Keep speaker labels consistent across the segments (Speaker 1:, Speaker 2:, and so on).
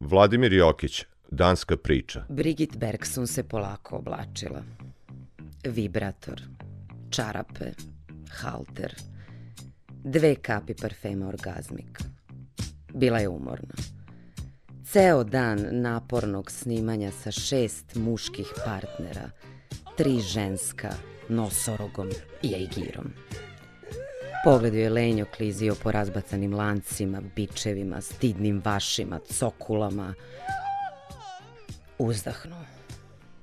Speaker 1: Vladimir Jokić, Danska priča.
Speaker 2: Brigit Bergson se polako oblačila. Vibrator, čarape, halter, dve kapi parfema orgazmik. Bila je umorna. Ceo dan napornog snimanja sa šest muških partnera, tri ženska, nosorogom i ejgirom. Pogled je lenjo klizio po razbacanim lancima, bičevima, stidnim vašima, cokulama. Uzdahnu.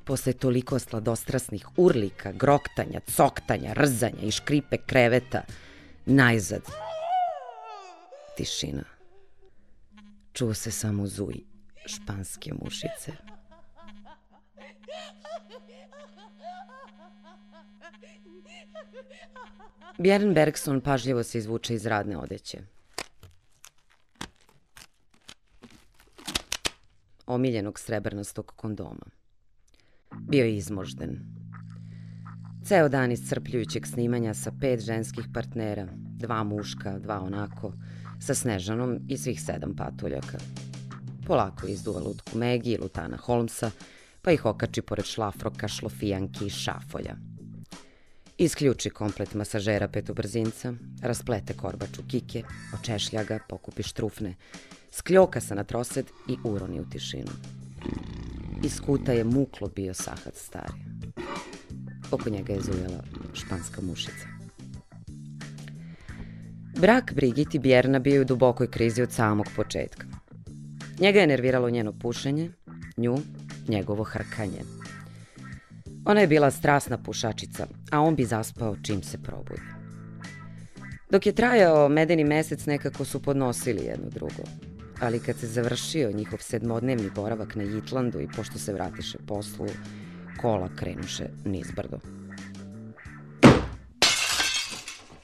Speaker 2: Posle toliko sladostrasnih urlika, groktanja, coktanja, rzanja i škripe kreveta, najzad. Tišina. Čuo se samo zuj španske mušice. Bjern Bergson pažljivo se izvuče iz radne odeće. Omiljenog srebrnastog kondoma. Bio je izmožden. Ceo dan iscrpljujućeg snimanja sa pet ženskih partnera, dva muška, dva onako, sa Snežanom i svih sedam patuljaka. Polako izduva lutku Megi i Lutana Holmesa, pa ih okači pored šlafroka, šlofijanki i šafolja. Isključi komplet masažera petobrzinca, rasplete korbaču kike, očešlja ga, pokupi štrufne, skljoka se na trosed i uroni u tišinu. Iz kuta je muklo bio sahat stari. Oko njega je zujela španska mušica. Brak Brigit i Bjerna bio u dubokoj krizi od samog početka. Njega je nerviralo njeno pušenje, nju njegovo hrkanje. Ona je bila strasna pušačica, a on bi zaspao čim se probudi. Dok je trajao medeni mesec, nekako su podnosili jedno drugo. Ali kad se završio njihov sedmodnevni boravak na Jitlandu i pošto se vratiše poslu, kola krenuše nizbrdo.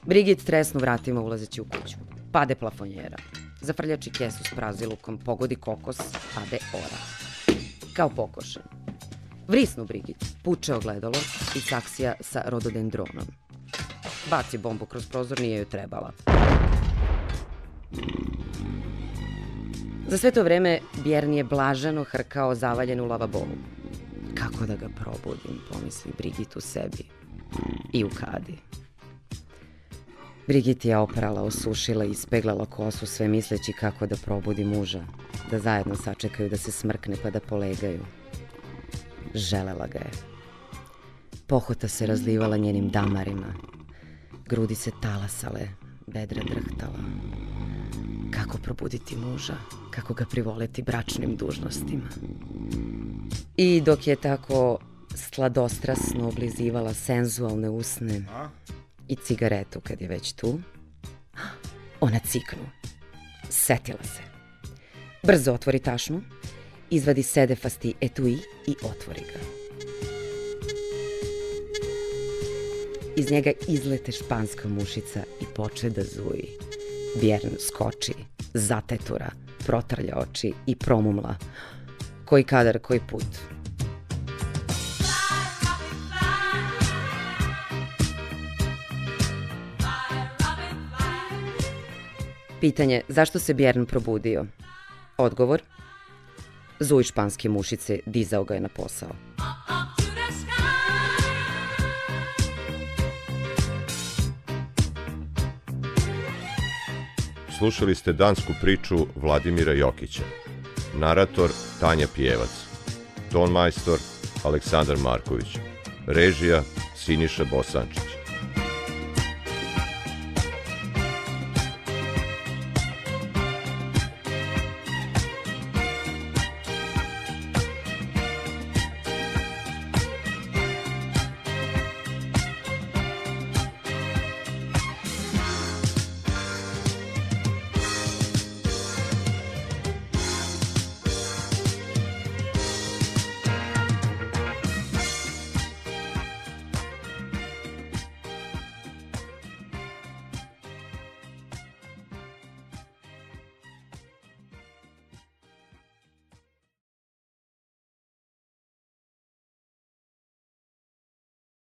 Speaker 2: Brigit tresnu vratima ulazeći u kuću. Pade plafonjera. Zafrljači kesu s prazilukom, pogodi kokos, pade ora. Kao pokošen. Vrisnu Brigit, puče ogledalo i saksija sa rododendronom. Baci bombu kroz prozor, nije joj trebala. Za sve to vreme Bjern je blaženo hrkao zavaljen u lavabolu. Kako da ga probudim, pomisli Brigit u sebi. I u kadi. Brigit je oprala, osušila i ispeglala kosu, sve misleći kako da probudi muža, da zajedno sačekaju da se smrkne pa da polegaju. Želela ga je. Pohota se razlivala njenim damarima. Grudi se talasale, bedra drhtala. Kako probuditi muža, kako ga privoleti bračnim dužnostima. I dok je tako sladostrasno oblizivala senzualne usne i cigaretu kad je već tu, ona ciknu. Setila se. Brzo otvori tašnu, izvadi sedefasti etui i otvori ga. Iz njega izlete španska mušica i poče da zuji. Bjern skoči, zatetura, protrlja oči i promumla. Koji kadar, koji put. Pitanje, zašto se Bjern probudio? Odgovor, zuj španske mušice dizao ga je na posao.
Speaker 1: Slušali ste dansku priču Vladimira Jokića. Narator Tanja Pijevac. Ton majstor Aleksandar Marković. Režija Siniša Bosančić.